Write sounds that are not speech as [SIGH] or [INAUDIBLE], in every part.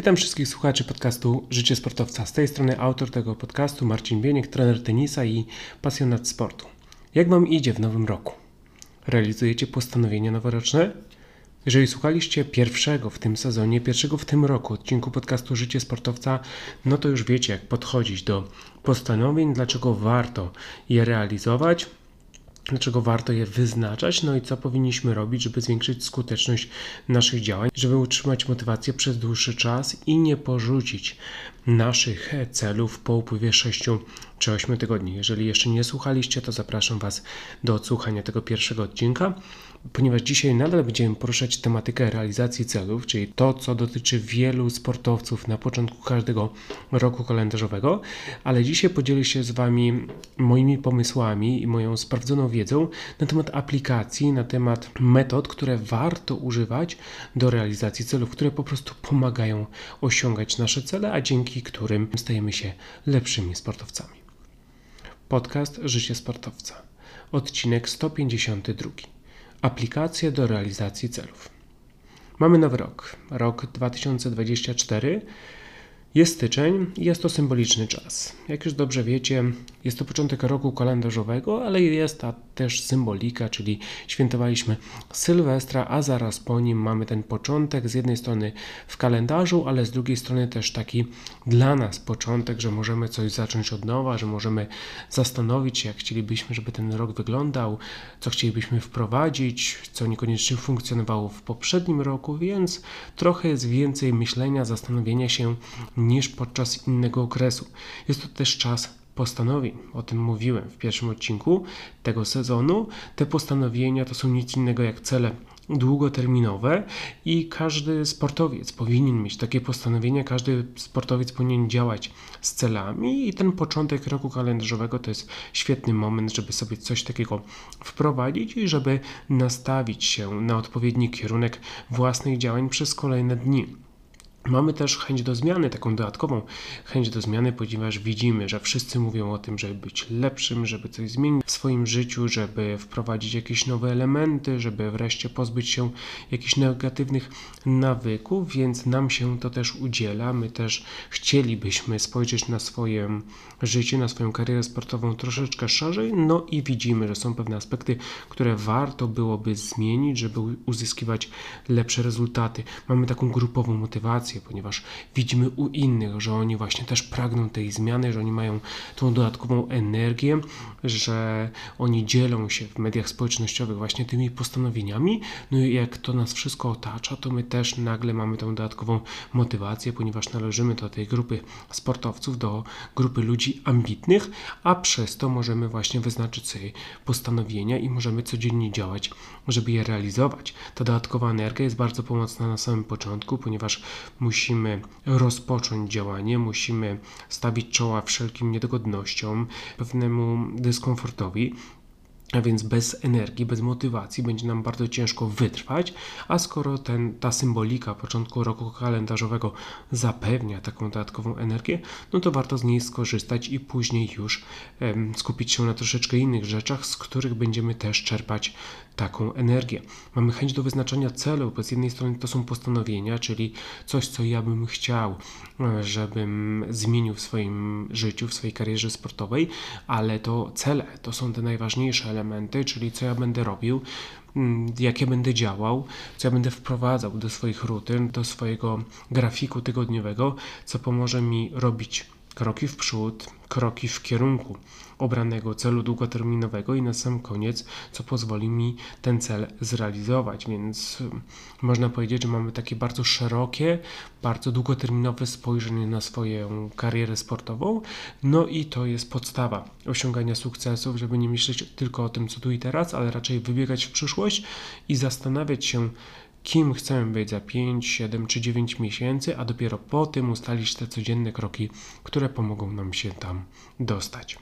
Witam wszystkich słuchaczy podcastu Życie Sportowca. Z tej strony autor tego podcastu Marcin Bieniek, trener tenisa i pasjonat sportu. Jak Wam idzie w nowym roku? Realizujecie postanowienia noworoczne? Jeżeli słuchaliście pierwszego w tym sezonie, pierwszego w tym roku odcinku podcastu Życie Sportowca, no to już wiecie, jak podchodzić do postanowień, dlaczego warto je realizować dlaczego warto je wyznaczać, no i co powinniśmy robić, żeby zwiększyć skuteczność naszych działań, żeby utrzymać motywację przez dłuższy czas i nie porzucić naszych celów po upływie 6 czy 8 tygodni. Jeżeli jeszcze nie słuchaliście, to zapraszam Was do odsłuchania tego pierwszego odcinka ponieważ dzisiaj nadal będziemy poruszać tematykę realizacji celów, czyli to, co dotyczy wielu sportowców na początku każdego roku kalendarzowego, ale dzisiaj podzielę się z Wami moimi pomysłami i moją sprawdzoną wiedzą na temat aplikacji, na temat metod, które warto używać do realizacji celów, które po prostu pomagają osiągać nasze cele, a dzięki którym stajemy się lepszymi sportowcami. Podcast Życie Sportowca, odcinek 152. Aplikacje do realizacji celów. Mamy nowy rok, rok 2024 jest styczeń i jest to symboliczny czas. Jak już dobrze wiecie, jest to początek roku kalendarzowego, ale jest ta też symbolika, czyli świętowaliśmy Sylwestra, a zaraz po nim mamy ten początek z jednej strony w kalendarzu, ale z drugiej strony też taki dla nas początek, że możemy coś zacząć od nowa, że możemy zastanowić się, jak chcielibyśmy, żeby ten rok wyglądał, co chcielibyśmy wprowadzić, co niekoniecznie funkcjonowało w poprzednim roku, więc trochę jest więcej myślenia, zastanowienia się niż podczas innego okresu. Jest to też czas postanowień. O tym mówiłem w pierwszym odcinku tego sezonu. Te postanowienia to są nic innego jak cele długoterminowe i każdy sportowiec powinien mieć takie postanowienia, każdy sportowiec powinien działać z celami i ten początek roku kalendarzowego to jest świetny moment, żeby sobie coś takiego wprowadzić i żeby nastawić się na odpowiedni kierunek własnych działań przez kolejne dni. Mamy też chęć do zmiany, taką dodatkową chęć do zmiany, ponieważ widzimy, że wszyscy mówią o tym, żeby być lepszym, żeby coś zmienić w swoim życiu, żeby wprowadzić jakieś nowe elementy, żeby wreszcie pozbyć się jakichś negatywnych nawyków, więc nam się to też udziela. My też chcielibyśmy spojrzeć na swoje życie, na swoją karierę sportową troszeczkę szerzej, no i widzimy, że są pewne aspekty, które warto byłoby zmienić, żeby uzyskiwać lepsze rezultaty. Mamy taką grupową motywację ponieważ widzimy u innych, że oni właśnie też pragną tej zmiany, że oni mają tą dodatkową energię, że oni dzielą się w mediach społecznościowych właśnie tymi postanowieniami. No i jak to nas wszystko otacza, to my też nagle mamy tą dodatkową motywację, ponieważ należymy do tej grupy sportowców, do grupy ludzi ambitnych, a przez to możemy właśnie wyznaczyć sobie postanowienia i możemy codziennie działać, żeby je realizować. Ta dodatkowa energia jest bardzo pomocna na samym początku, ponieważ musimy rozpocząć działanie, musimy stawić czoła wszelkim niedogodnościom, pewnemu dyskomfortowi. A więc bez energii, bez motywacji będzie nam bardzo ciężko wytrwać, a skoro ten, ta symbolika początku roku kalendarzowego zapewnia taką dodatkową energię, no to warto z niej skorzystać i później już skupić się na troszeczkę innych rzeczach, z których będziemy też czerpać taką energię. Mamy chęć do wyznaczania celu, bo z jednej strony to są postanowienia, czyli coś, co ja bym chciał, e, żebym zmienił w swoim życiu, w swojej karierze sportowej, ale to cele to są te najważniejsze elementy, czyli co ja będę robił, mm, jakie będę działał, co ja będę wprowadzał do swoich rutyn, do swojego grafiku tygodniowego, co pomoże mi robić kroki w przód, kroki w kierunku obranego celu długoterminowego i na sam koniec, co pozwoli mi ten cel zrealizować. Więc hmm, można powiedzieć, że mamy takie bardzo szerokie, bardzo długoterminowe spojrzenie na swoją karierę sportową. No i to jest podstawa osiągania sukcesów, żeby nie myśleć tylko o tym, co tu i teraz, ale raczej wybiegać w przyszłość i zastanawiać się, kim chcemy być za 5, 7 czy 9 miesięcy, a dopiero po tym ustalić te codzienne kroki, które pomogą nam się tam dostać.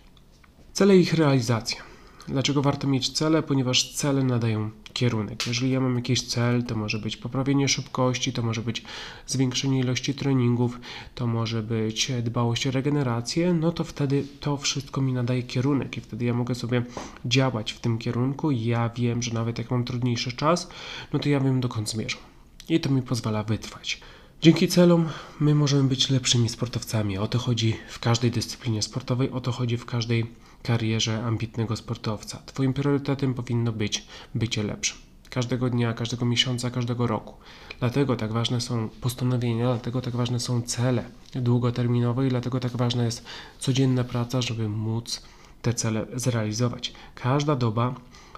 Cele i ich realizacja. Dlaczego warto mieć cele? Ponieważ cele nadają kierunek. Jeżeli ja mam jakiś cel, to może być poprawienie szybkości, to może być zwiększenie ilości treningów, to może być dbałość o regenerację, no to wtedy to wszystko mi nadaje kierunek i wtedy ja mogę sobie działać w tym kierunku. Ja wiem, że nawet jak mam trudniejszy czas, no to ja wiem dokąd zmierzam. I to mi pozwala wytrwać. Dzięki celom my możemy być lepszymi sportowcami. O to chodzi w każdej dyscyplinie sportowej, o to chodzi w każdej karierze ambitnego sportowca. Twoim priorytetem powinno być bycie lepszym. Każdego dnia, każdego miesiąca, każdego roku. Dlatego tak ważne są postanowienia, dlatego tak ważne są cele długoterminowe i dlatego tak ważna jest codzienna praca, żeby móc te cele zrealizować. Każda doba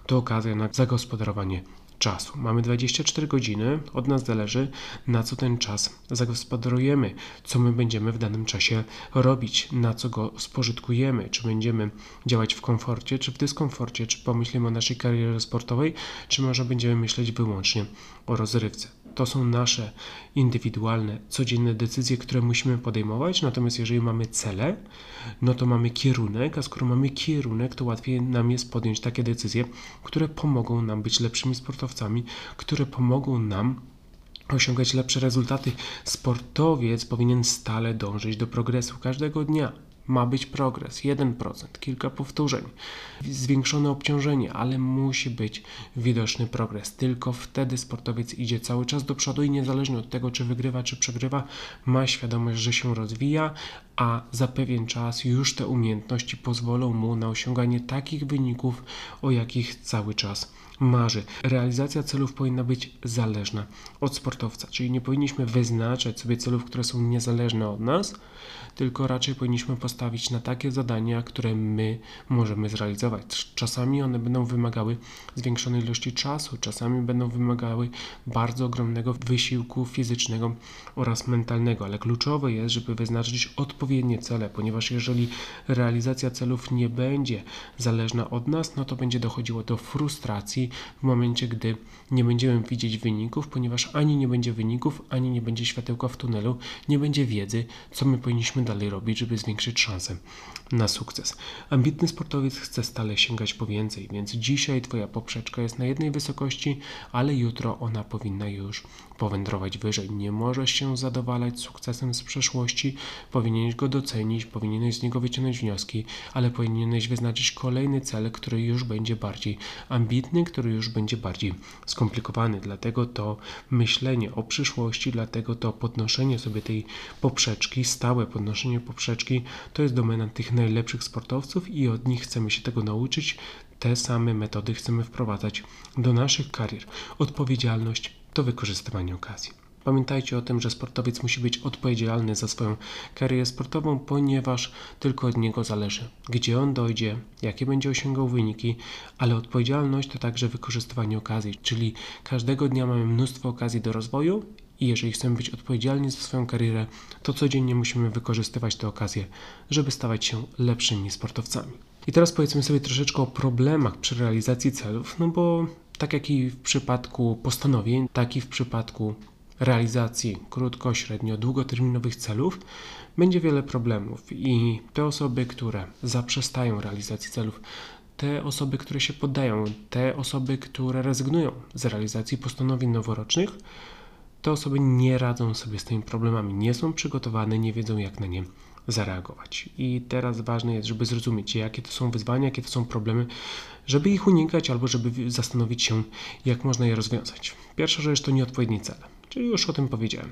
to okazja na zagospodarowanie czasu. Mamy 24 godziny, od nas zależy, na co ten czas zagospodarujemy, co my będziemy w danym czasie robić, na co go spożytkujemy, czy będziemy działać w komforcie, czy w dyskomforcie, czy pomyślimy o naszej karierze sportowej, czy może będziemy myśleć wyłącznie o rozrywce. To są nasze indywidualne, codzienne decyzje, które musimy podejmować. Natomiast jeżeli mamy cele, no to mamy kierunek, a skoro mamy kierunek, to łatwiej nam jest podjąć takie decyzje, które pomogą nam być lepszymi sportowcami, które pomogą nam osiągać lepsze rezultaty. Sportowiec powinien stale dążyć do progresu każdego dnia ma być progres 1%, kilka powtórzeń, zwiększone obciążenie, ale musi być widoczny progres. Tylko wtedy sportowiec idzie cały czas do przodu i niezależnie od tego, czy wygrywa, czy przegrywa, ma świadomość, że się rozwija, a za pewien czas już te umiejętności pozwolą mu na osiąganie takich wyników, o jakich cały czas marzy. Realizacja celów powinna być zależna od sportowca, czyli nie powinniśmy wyznaczać sobie celów, które są niezależne od nas, tylko raczej powinniśmy postawić na takie zadania, które my możemy zrealizować. Czasami one będą wymagały zwiększonej ilości czasu, czasami będą wymagały bardzo ogromnego wysiłku fizycznego oraz mentalnego, ale kluczowe jest, żeby wyznaczyć odpowiednie cele, ponieważ jeżeli realizacja celów nie będzie zależna od nas, no to będzie dochodziło do frustracji w momencie, gdy nie będziemy widzieć wyników, ponieważ ani nie będzie wyników, ani nie będzie światełka w tunelu, nie będzie wiedzy, co my powinniśmy dalej robić, żeby zwiększyć szanse na sukces. Ambitny sportowiec chce stale sięgać po więcej, więc dzisiaj Twoja poprzeczka jest na jednej wysokości, ale jutro ona powinna już powędrować wyżej. Nie możesz się zadowalać sukcesem z przeszłości, powinieneś go docenić, powinieneś z niego wyciągnąć wnioski, ale powinieneś wyznaczyć kolejny cel, który już będzie bardziej ambitny, który już będzie bardziej skomplikowany. Dlatego to myślenie o przyszłości, dlatego to podnoszenie sobie tej poprzeczki, stałe podnoszenie poprzeczki, to jest domena tych najlepszych sportowców i od nich chcemy się tego nauczyć. Te same metody chcemy wprowadzać do naszych karier. Odpowiedzialność to wykorzystywanie okazji. Pamiętajcie o tym, że sportowiec musi być odpowiedzialny za swoją karierę sportową, ponieważ tylko od niego zależy, gdzie on dojdzie, jakie będzie osiągał wyniki, ale odpowiedzialność to także wykorzystywanie okazji, czyli każdego dnia mamy mnóstwo okazji do rozwoju i jeżeli chcemy być odpowiedzialni za swoją karierę, to codziennie musimy wykorzystywać te okazje, żeby stawać się lepszymi sportowcami. I teraz powiedzmy sobie troszeczkę o problemach przy realizacji celów, no bo tak jak i w przypadku postanowień, tak i w przypadku realizacji krótko, średnio, długoterminowych celów będzie wiele problemów i te osoby, które zaprzestają realizacji celów, te osoby, które się poddają, te osoby, które rezygnują z realizacji postanowień noworocznych, te osoby nie radzą sobie z tymi problemami, nie są przygotowane, nie wiedzą jak na nie zareagować. I teraz ważne jest, żeby zrozumieć, jakie to są wyzwania, jakie to są problemy, żeby ich unikać albo żeby zastanowić się, jak można je rozwiązać. Pierwsza rzecz to nieodpowiedni cel. Czyli już o tym powiedziałem.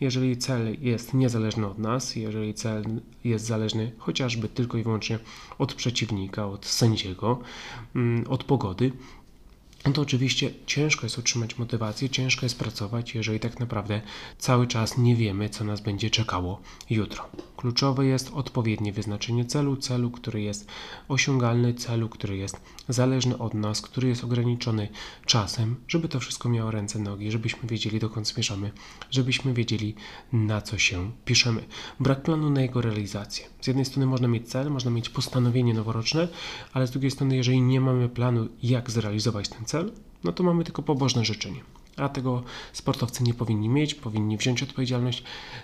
Jeżeli cel jest niezależny od nas, jeżeli cel jest zależny chociażby tylko i wyłącznie od przeciwnika, od sędziego, mm, od pogody, no to oczywiście ciężko jest utrzymać motywację, ciężko jest pracować, jeżeli tak naprawdę cały czas nie wiemy, co nas będzie czekało jutro. Kluczowe jest odpowiednie wyznaczenie celu, celu, który jest osiągalny, celu, który jest zależny od nas, który jest ograniczony czasem, żeby to wszystko miało ręce, nogi, żebyśmy wiedzieli, dokąd zmierzamy, żebyśmy wiedzieli, na co się piszemy. Brak planu na jego realizację. Z jednej strony można mieć cel, można mieć postanowienie noworoczne, ale z drugiej strony, jeżeli nie mamy planu, jak zrealizować ten cel, no to mamy tylko pobożne życzenie a tego sportowcy nie powinni mieć, powinni wziąć odpowiedzialność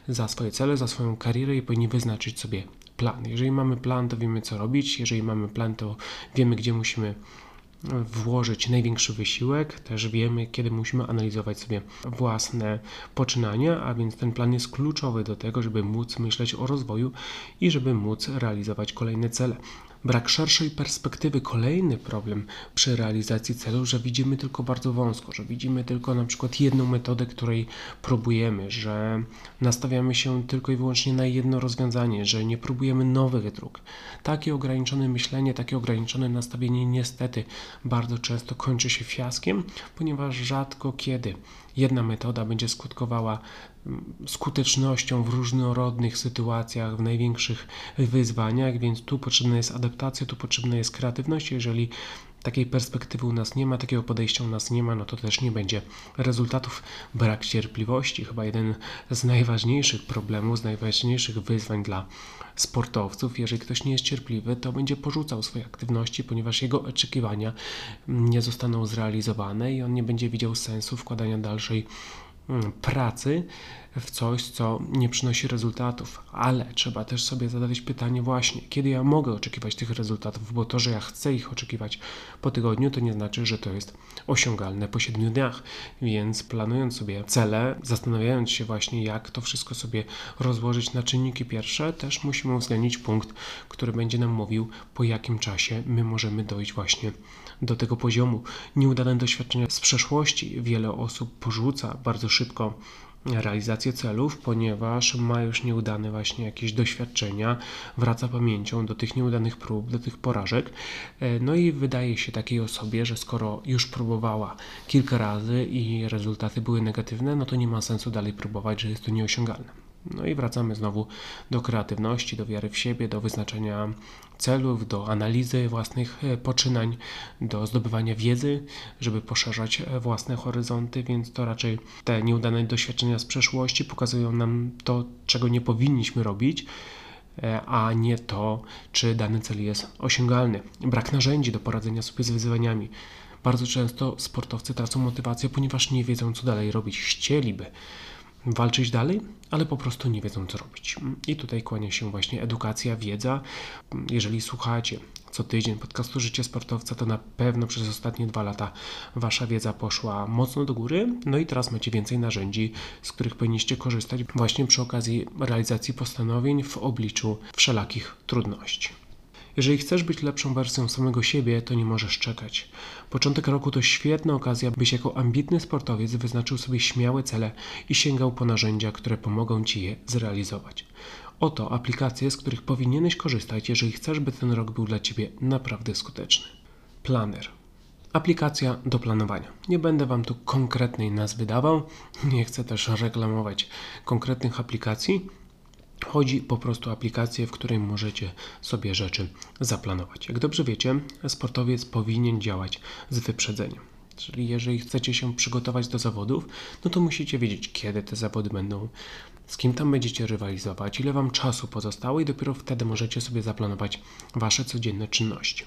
za swoje cele, za swoją karierę i powinni wyznaczyć sobie plan. Jeżeli mamy plan, to wiemy co robić, jeżeli mamy plan, to wiemy gdzie musimy włożyć największy wysiłek, też wiemy, kiedy musimy analizować sobie własne poczynania, a więc ten plan jest kluczowy do tego, żeby móc myśleć o rozwoju i żeby móc realizować kolejne cele. Brak szerszej perspektywy, kolejny problem przy realizacji celu, że widzimy tylko bardzo wąsko, że widzimy tylko na przykład jedną metodę, której próbujemy, że nastawiamy się tylko i wyłącznie na jedno rozwiązanie, że nie próbujemy nowych dróg. Takie ograniczone myślenie, takie ograniczone nastawienie niestety bardzo często kończy się fiaskiem, ponieważ rzadko kiedy jedna metoda będzie skutkowała skutecznością w różnorodnych sytuacjach, w największych wyzwaniach, więc tu potrzebna jest adaptacja, tu potrzebna jest kreatywność. Jeżeli takiej perspektywy u nas nie ma, takiego podejścia u nas nie ma, no to też nie będzie rezultatów. Brak cierpliwości, chyba jeden z najważniejszych problemów, z najważniejszych wyzwań dla sportowców. Jeżeli ktoś nie jest cierpliwy, to będzie porzucał swoje aktywności, ponieważ jego oczekiwania nie zostaną zrealizowane i on nie będzie widział sensu wkładania dalszej pracy w coś, co nie przynosi rezultatów, ale trzeba też sobie zadać pytanie właśnie, kiedy ja mogę oczekiwać tych rezultatów, bo to, że ja chcę ich oczekiwać po tygodniu, to nie znaczy, że to jest osiągalne po siedmiu dniach, więc planując sobie cele, zastanawiając się właśnie, jak to wszystko sobie rozłożyć na czynniki pierwsze, też musimy uwzględnić punkt, który będzie nam mówił, po jakim czasie my możemy dojść właśnie do tego poziomu. Nieudane doświadczenia z przeszłości wiele osób porzuca bardzo szybko realizację celów, ponieważ ma już nieudane właśnie jakieś doświadczenia, wraca pamięcią do tych nieudanych prób, do tych porażek. E, no i wydaje się takiej osobie, że skoro już próbowała kilka razy i rezultaty były negatywne, no to nie ma sensu dalej próbować, że jest to nieosiągalne. No i wracamy znowu do kreatywności, do wiary w siebie, do wyznaczenia celów, do analizy własnych e, poczynań, do zdobywania wiedzy, żeby poszerzać e, własne horyzonty, więc to raczej te nieudane doświadczenia z przeszłości pokazują nam to, czego nie powinniśmy robić, e, a nie to, czy dany cel jest osiągalny. Brak narzędzi do poradzenia sobie z wyzwaniami. Bardzo często sportowcy tracą motywację, ponieważ nie wiedzą, co dalej robić. Chcieliby walczyć dalej, ale po prostu nie wiedzą, co robić. I tutaj kłania się właśnie edukacja, wiedza. Jeżeli słuchacie co tydzień podcastu Życie Sportowca, to na pewno przez ostatnie dwa lata Wasza wiedza poszła mocno do góry. No i teraz macie więcej narzędzi, z których powinniście korzystać właśnie przy okazji realizacji postanowień w obliczu wszelakich trudności. Jeżeli chcesz być lepszą wersją samego siebie, to nie możesz czekać. Początek roku to świetna okazja, byś jako ambitny sportowiec wyznaczył sobie śmiałe cele i sięgał po narzędzia, które pomogą Ci je zrealizować. Oto aplikacje, z których powinieneś korzystać, jeżeli chcesz, by ten rok był dla Ciebie naprawdę skuteczny. Planner. Aplikacja do planowania. Nie będę Wam tu konkretnej nazwy dawał, [LAUGHS] nie chcę też reklamować konkretnych aplikacji, Chodzi po prostu o aplikację, w której możecie sobie rzeczy zaplanować. Jak dobrze wiecie, sportowiec powinien działać z wyprzedzeniem. Czyli jeżeli chcecie się przygotować do zawodów, no to musicie wiedzieć, kiedy te zawody będą, z kim tam będziecie rywalizować, ile wam czasu pozostało i dopiero wtedy możecie sobie zaplanować wasze codzienne czynności.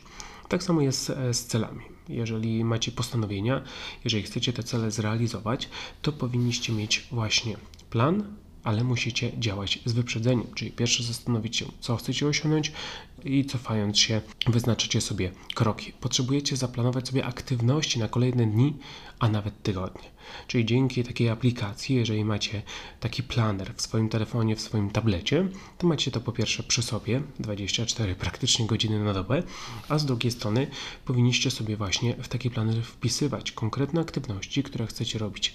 Tak samo jest z celami. Jeżeli macie postanowienia, jeżeli chcecie te cele zrealizować, to powinniście mieć właśnie plan, ale musicie działać z wyprzedzeniem, czyli pierwsze zastanowić się, co chcecie osiągnąć i cofając się, wyznaczycie sobie kroki. Potrzebujecie zaplanować sobie aktywności na kolejne dni, a nawet tygodnie. Czyli dzięki takiej aplikacji, jeżeli macie taki planer w swoim telefonie, w swoim tablecie, to macie to po pierwsze przy sobie 24 praktycznie godziny na dobę, a z drugiej strony powinniście sobie właśnie w taki planer wpisywać konkretne aktywności, które chcecie robić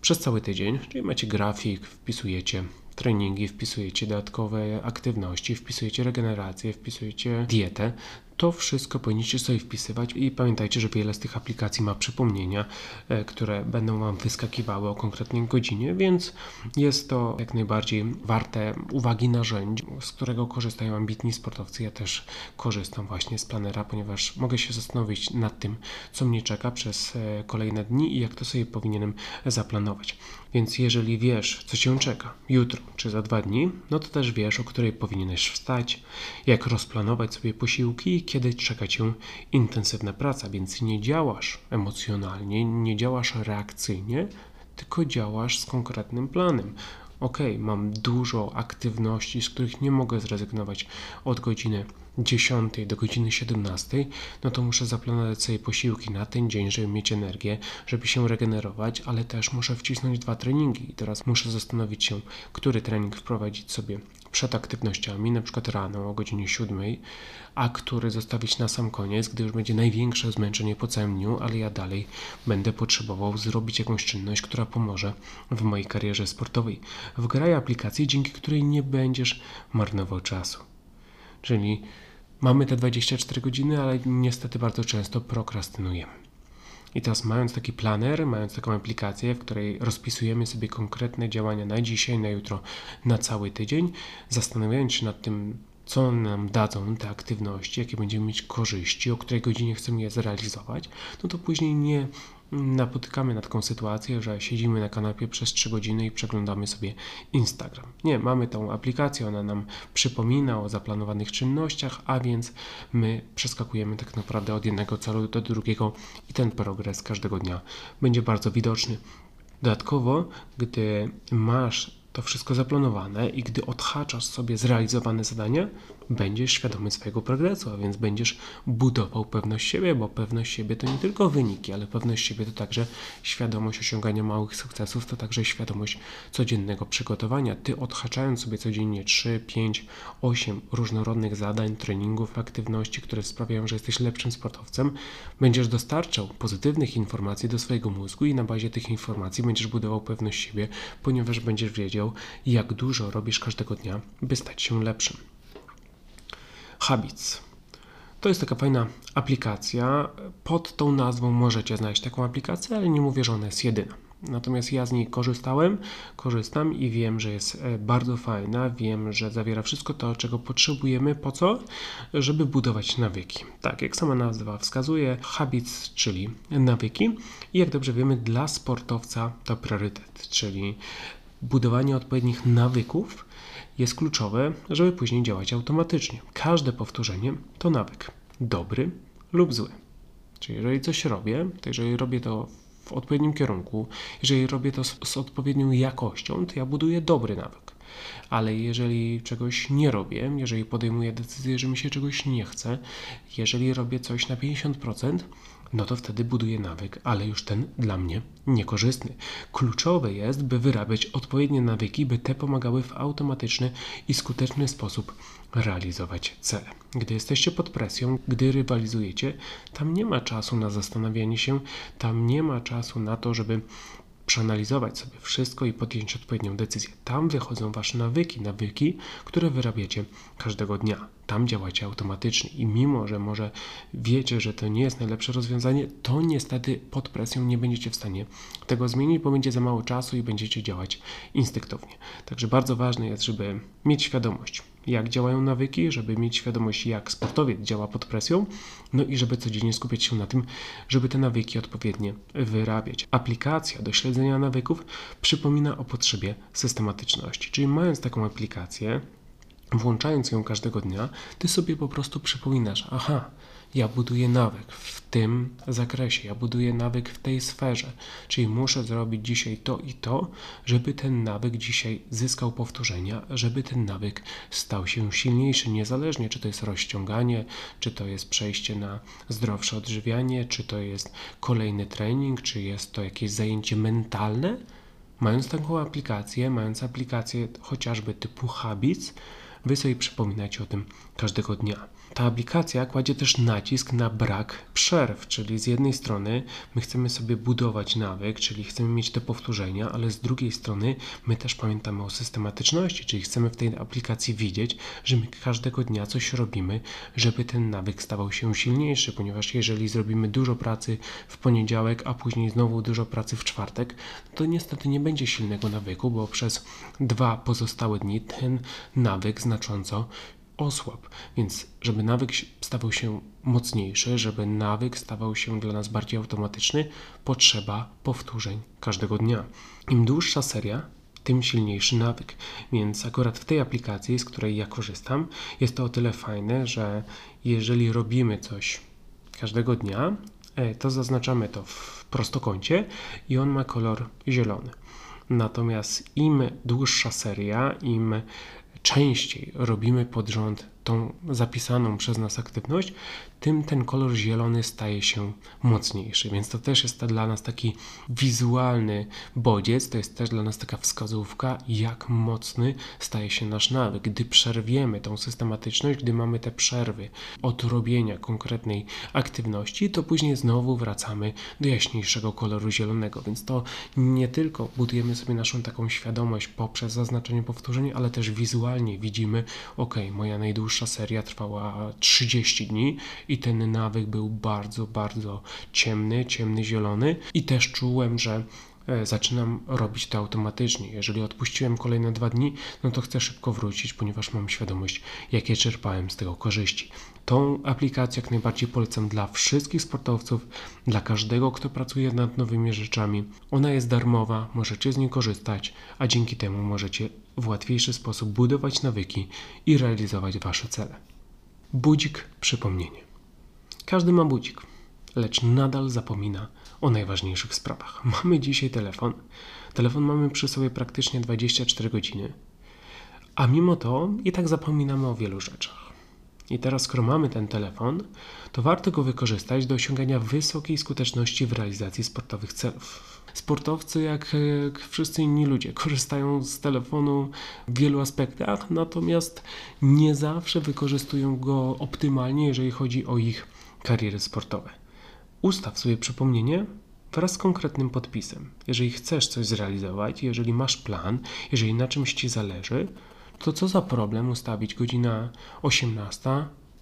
przez cały tydzień, czyli macie grafik, wpisujecie treningi, wpisujecie dodatkowe aktywności, wpisujecie regenerację, wpisujecie dietę, to wszystko powinniście sobie wpisywać i pamiętajcie, że wiele z tych aplikacji ma przypomnienia, e, które będą Wam wyskakiwały o konkretnej godzinie, więc jest to jak najbardziej warte uwagi narzędzie, z którego korzystają ambitni sportowcy. Ja też korzystam właśnie z planera, ponieważ mogę się zastanowić nad tym, co mnie czeka przez e, kolejne dni i jak to sobie powinienem zaplanować. Więc jeżeli wiesz, co cię czeka jutro czy za dwa dni, no to też wiesz, o której powinieneś wstać, jak rozplanować sobie posiłki kiedy czeka cię intensywna praca, więc nie działasz emocjonalnie, nie działasz reakcyjnie, tylko działasz z konkretnym planem. Ok, mam dużo aktywności, z których nie mogę zrezygnować od godziny 10 do godziny 17, no to muszę zaplanować sobie posiłki na ten dzień, żeby mieć energię, żeby się regenerować, ale też muszę wcisnąć dwa treningi i teraz muszę zastanowić się, który trening wprowadzić sobie przed aktywnościami, na przykład rano o godzinie 7, a który zostawić na sam koniec, gdy już będzie największe zmęczenie po całym dniu, ale ja dalej będę potrzebował zrobić jakąś czynność, która pomoże w mojej karierze sportowej. Wgraj aplikację, dzięki której nie będziesz marnował czasu. Czyli mamy te 24 godziny, ale niestety bardzo często prokrastynujemy. I teraz mając taki planer, mając taką aplikację, w której rozpisujemy sobie konkretne działania na dzisiaj, na jutro, na cały tydzień, zastanawiając się nad tym, co nam dadzą te aktywności, jakie będziemy mieć korzyści, o której godzinie chcemy je zrealizować, no to później nie napotykamy na taką sytuację, że siedzimy na kanapie przez 3 godziny i przeglądamy sobie Instagram. Nie, mamy tą aplikację, ona nam przypomina o zaplanowanych czynnościach, a więc my przeskakujemy tak naprawdę od jednego celu do drugiego i ten progres każdego dnia będzie bardzo widoczny. Dodatkowo, gdy masz to wszystko zaplanowane i gdy odhaczasz sobie zrealizowane zadania, będziesz świadomy swojego progresu, a więc będziesz budował pewność siebie, bo pewność siebie to nie tylko wyniki, ale pewność siebie to także świadomość osiągania małych sukcesów, to także świadomość codziennego przygotowania. Ty odhaczając sobie codziennie 3, 5, 8 różnorodnych zadań, treningów, aktywności, które sprawiają, że jesteś lepszym sportowcem, będziesz dostarczał pozytywnych informacji do swojego mózgu i na bazie tych informacji będziesz budował pewność siebie, ponieważ będziesz wiedział, jak dużo robisz każdego dnia, by stać się lepszym. Habits. To jest taka fajna aplikacja. Pod tą nazwą możecie znaleźć taką aplikację, ale nie mówię, że ona jest jedyna. Natomiast ja z niej korzystałem, korzystam i wiem, że jest e, bardzo fajna. Wiem, że zawiera wszystko to, czego potrzebujemy. Po co? Żeby budować nawyki. Tak, jak sama nazwa wskazuje, habits, czyli nawyki. I jak dobrze wiemy, dla sportowca to priorytet, czyli budowanie odpowiednich nawyków jest kluczowe, żeby później działać automatycznie. Każde powtórzenie to nawyk, dobry lub zły. Czyli jeżeli coś robię, to jeżeli robię to w odpowiednim kierunku, jeżeli robię to z, z odpowiednią jakością, to ja buduję dobry nawyk. Ale jeżeli czegoś nie robię, jeżeli podejmuję decyzję, że mi się czegoś nie chce, jeżeli robię coś na 50%, no to wtedy buduję nawyk, ale już ten dla mnie niekorzystny. Kluczowe jest, by wyrabiać odpowiednie nawyki, by te pomagały w automatyczny i skuteczny sposób realizować cele. Gdy jesteście pod presją, gdy rywalizujecie, tam nie ma czasu na zastanawianie się, tam nie ma czasu na to, żeby przeanalizować sobie wszystko i podjąć odpowiednią decyzję. Tam wychodzą wasze nawyki, nawyki, które wyrabiacie każdego dnia. Tam działacie automatycznie i mimo, że może wiecie, że to nie jest najlepsze rozwiązanie, to niestety pod presją nie będziecie w stanie tego zmienić, bo będzie za mało czasu i będziecie działać instynktownie. Także bardzo ważne jest, żeby mieć świadomość, jak działają nawyki, żeby mieć świadomość, jak sportowiec działa pod presją, no i żeby codziennie skupiać się na tym, żeby te nawyki odpowiednio wyrabiać. Aplikacja do śledzenia nawyków przypomina o potrzebie systematyczności, czyli mając taką aplikację, włączając ją każdego dnia, ty sobie po prostu przypominasz, aha, ja buduję nawyk w tym zakresie, ja buduję nawyk w tej sferze, czyli muszę zrobić dzisiaj to i to, żeby ten nawyk dzisiaj zyskał powtórzenia, żeby ten nawyk stał się silniejszy, niezależnie czy to jest rozciąganie, czy to jest przejście na zdrowsze odżywianie, czy to jest kolejny trening, czy jest to jakieś zajęcie mentalne. Mając taką aplikację, mając aplikację chociażby typu Habits, wy sobie przypominacie o tym każdego dnia. Ta aplikacja kładzie też nacisk na brak przerw, czyli z jednej strony my chcemy sobie budować nawyk, czyli chcemy mieć te powtórzenia, ale z drugiej strony my też pamiętamy o systematyczności, czyli chcemy w tej aplikacji widzieć, że my każdego dnia coś robimy, żeby ten nawyk stawał się silniejszy, ponieważ jeżeli zrobimy dużo pracy w poniedziałek, a później znowu dużo pracy w czwartek, to niestety nie będzie silnego nawyku, bo przez dwa pozostałe dni ten nawyk znacząco osłab. Więc, żeby nawyk stawał się mocniejszy, żeby nawyk stawał się dla nas bardziej automatyczny, potrzeba powtórzeń każdego dnia. Im dłuższa seria, tym silniejszy nawyk. Więc akurat w tej aplikacji, z której ja korzystam, jest to o tyle fajne, że jeżeli robimy coś każdego dnia, e, to zaznaczamy to w prostokącie i on ma kolor zielony. Natomiast im dłuższa seria, im częściej robimy pod rząd tą zapisaną przez nas aktywność, tym ten kolor zielony staje się mocniejszy. Więc to też jest dla nas taki wizualny bodziec, to jest też dla nas taka wskazówka, jak mocny staje się nasz nawyk. Gdy przerwiemy tą systematyczność, gdy mamy te przerwy od robienia konkretnej aktywności, to później znowu wracamy do jaśniejszego koloru zielonego. Więc to nie tylko budujemy sobie naszą taką świadomość poprzez zaznaczenie powtórzeń, ale też wizualnie widzimy, ok, moja najdłuższa seria trwała 30 dni i ten nawyk był bardzo, bardzo ciemny, ciemny zielony i też czułem, że e, zaczynam robić to automatycznie. Jeżeli odpuściłem kolejne dwa dni, no to chcę szybko wrócić, ponieważ mam świadomość, jakie czerpałem z tego korzyści. Tą aplikację jak najbardziej polecam dla wszystkich sportowców, dla każdego, kto pracuje nad nowymi rzeczami. Ona jest darmowa, możecie z niej korzystać, a dzięki temu możecie w łatwiejszy sposób budować nawyki i realizować Wasze cele. Budzik przypomnienie. Każdy ma budzik, lecz nadal zapomina o najważniejszych sprawach. [LAUGHS] Mamy dzisiaj telefon. Telefon mamy przy sobie praktycznie 24 godziny, a mimo to i tak zapominamy o wielu rzeczach. I teraz, skoro mamy ten telefon, to warto go wykorzystać do osiągania wysokiej skuteczności w realizacji sportowych celów. Sportowcy, jak, jak wszyscy inni ludzie, korzystają z telefonu w wielu aspektach, natomiast nie zawsze wykorzystują go optymalnie, jeżeli chodzi o ich kariery sportowe. Ustaw sobie przypomnienie wraz z konkretnym podpisem. Jeżeli chcesz coś zrealizować, jeżeli masz plan, jeżeli na czymś ci zależy, to co za problem ustawić godzina 18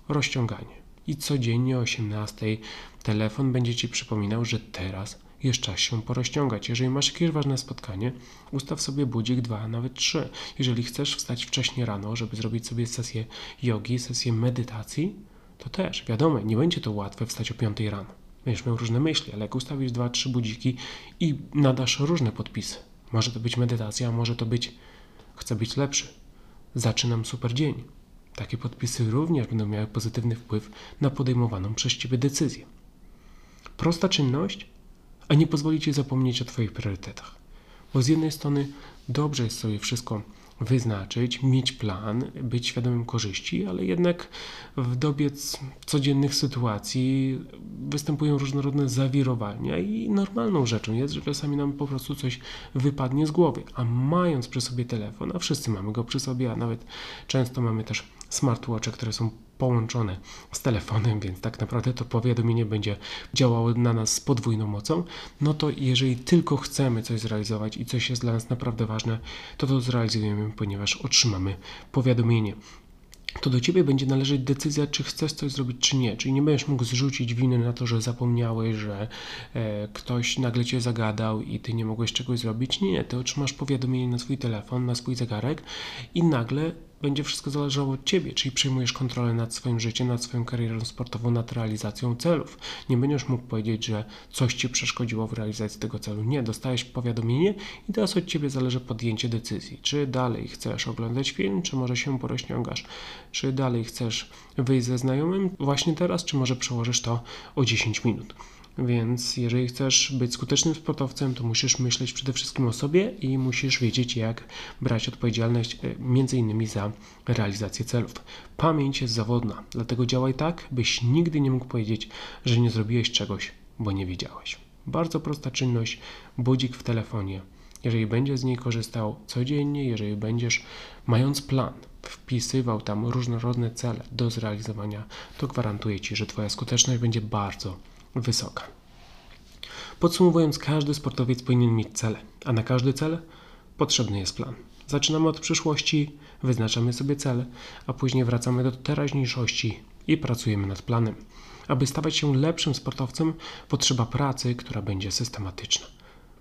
rozciąganie. I codziennie o 18 telefon będzie ci przypominał, że teraz jest czas się porozciągać. Jeżeli masz jakieś ważne spotkanie, ustaw sobie budzik 2, nawet 3. Jeżeli chcesz wstać wcześniej rano, żeby zrobić sobie sesję jogi, sesję medytacji, to też, wiadomo, nie będzie to łatwe wstać o 5 rano. Będziesz miał różne myśli, ale jak ustawisz 2-3 budziki i nadasz różne podpisy, może to być medytacja, może to być chcę być lepszy, zaczynam super dzień. Takie podpisy również będą miały pozytywny wpływ na podejmowaną przez Ciebie decyzję. Prosta czynność, a nie pozwoli Ci zapomnieć o Twoich priorytetach. Bo z jednej strony dobrze jest sobie wszystko wyznaczyć, mieć plan, być świadomym korzyści, ale jednak w dobie codziennych sytuacji występują różnorodne zawirowania i normalną rzeczą jest, że czasami nam po prostu coś wypadnie z głowy, a mając przy sobie telefon, a wszyscy mamy go przy sobie, a nawet często mamy też smartwatche, które są połączone z telefonem, więc tak naprawdę to powiadomienie będzie działało na nas z podwójną mocą, no to jeżeli tylko chcemy coś zrealizować i coś jest dla nas naprawdę ważne, to to zrealizujemy, ponieważ otrzymamy powiadomienie to do ciebie będzie należeć decyzja, czy chcesz coś zrobić, czy nie. Czyli nie będziesz mógł zrzucić winy na to, że zapomniałeś, że e, ktoś nagle cię zagadał i ty nie mogłeś czegoś zrobić. Nie, ty otrzymasz powiadomienie na swój telefon, na swój zegarek i nagle będzie wszystko zależało od ciebie, czyli przejmujesz kontrolę nad swoim życiem, nad swoją karierą sportową, nad realizacją celów. Nie będziesz mógł powiedzieć, że coś ci przeszkodziło w realizacji tego celu. Nie, dostajesz powiadomienie i teraz od ciebie zależy podjęcie decyzji. Czy dalej chcesz oglądać film, czy może się porozciągasz? Czy dalej chcesz wyjść ze znajomym właśnie teraz, czy może przełożysz to o 10 minut? Więc jeżeli chcesz być skutecznym sportowcem, to musisz myśleć przede wszystkim o sobie i musisz wiedzieć, jak brać odpowiedzialność e, między innymi za realizację celów. Pamięć jest zawodna, dlatego działaj tak, byś nigdy nie mógł powiedzieć, że nie zrobiłeś czegoś, bo nie wiedziałeś. Bardzo prosta czynność, budzik w telefonie. Jeżeli będziesz z niej korzystał codziennie, jeżeli będziesz mając plan, wpisywał tam różnorodne cele do zrealizowania, to gwarantuję Ci, że Twoja skuteczność będzie bardzo wysoka. Podsumowując, każdy sportowiec powinien mieć cele, a na każdy cel potrzebny jest plan. Zaczynamy od przyszłości, wyznaczamy sobie cel, a później wracamy do teraźniejszości i pracujemy nad planem. Aby stawać się lepszym sportowcem, potrzeba pracy, która będzie systematyczna.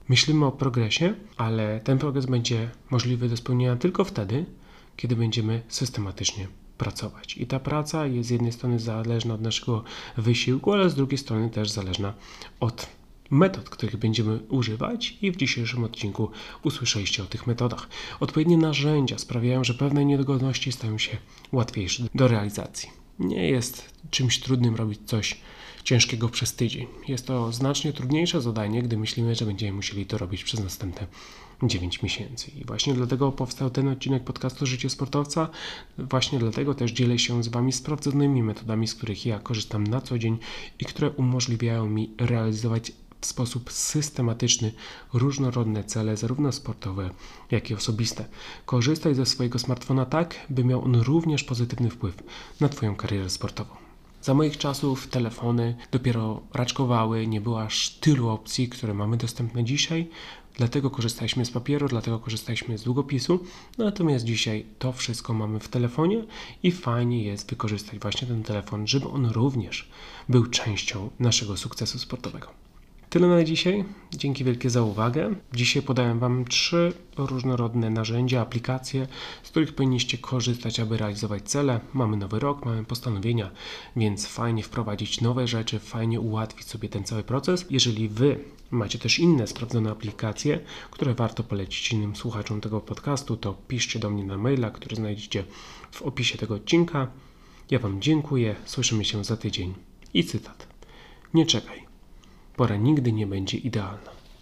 Myślimy o progresie, ale ten progres będzie możliwy do spełnienia tylko wtedy, kiedy będziemy systematycznie pracować. I ta praca jest z jednej strony zależna od naszego wysiłku, ale z drugiej strony też zależna od metod, których będziemy używać i w dzisiejszym odcinku usłyszeliście o tych metodach. Odpowiednie narzędzia sprawiają, że pewne niedogodności stają się łatwiejsze do realizacji. Nie jest czymś trudnym robić coś ciężkiego przez tydzień. Jest to znacznie trudniejsze zadanie, gdy myślimy, że będziemy musieli to robić przez następne 9 miesięcy. I właśnie dlatego powstał ten odcinek podcastu Życie Sportowca. Właśnie dlatego też dzielę się z Wami sprawdzonymi metodami, z których ja korzystam na co dzień i które umożliwiają mi realizować w sposób systematyczny różnorodne cele, zarówno sportowe, jak i osobiste. Korzystaj ze swojego smartfona tak, by miał on również pozytywny wpływ na Twoją karierę sportową. Za moich czasów telefony dopiero raczkowały, nie było aż tylu opcji, które mamy dostępne dzisiaj. Dlatego korzystaliśmy z papieru, dlatego korzystaliśmy z długopisu. Natomiast dzisiaj to wszystko mamy w telefonie i fajnie jest wykorzystać właśnie ten telefon, żeby on również był częścią naszego sukcesu sportowego. Tyle na dzisiaj. Dzięki wielkie za uwagę. Dzisiaj podałem Wam trzy różnorodne narzędzia, aplikacje, z których powinniście korzystać, aby realizować cele. Mamy nowy rok, mamy postanowienia, więc fajnie wprowadzić nowe rzeczy, fajnie ułatwić sobie ten cały proces. Jeżeli Wy macie też inne sprawdzone aplikacje, które warto polecić innym słuchaczom tego podcastu, to piszcie do mnie na maila, który znajdziecie w opisie tego odcinka. Ja Wam dziękuję, słyszymy się za tydzień. I cytat. Nie czekaj. Pora nigdy nie będzie idealna.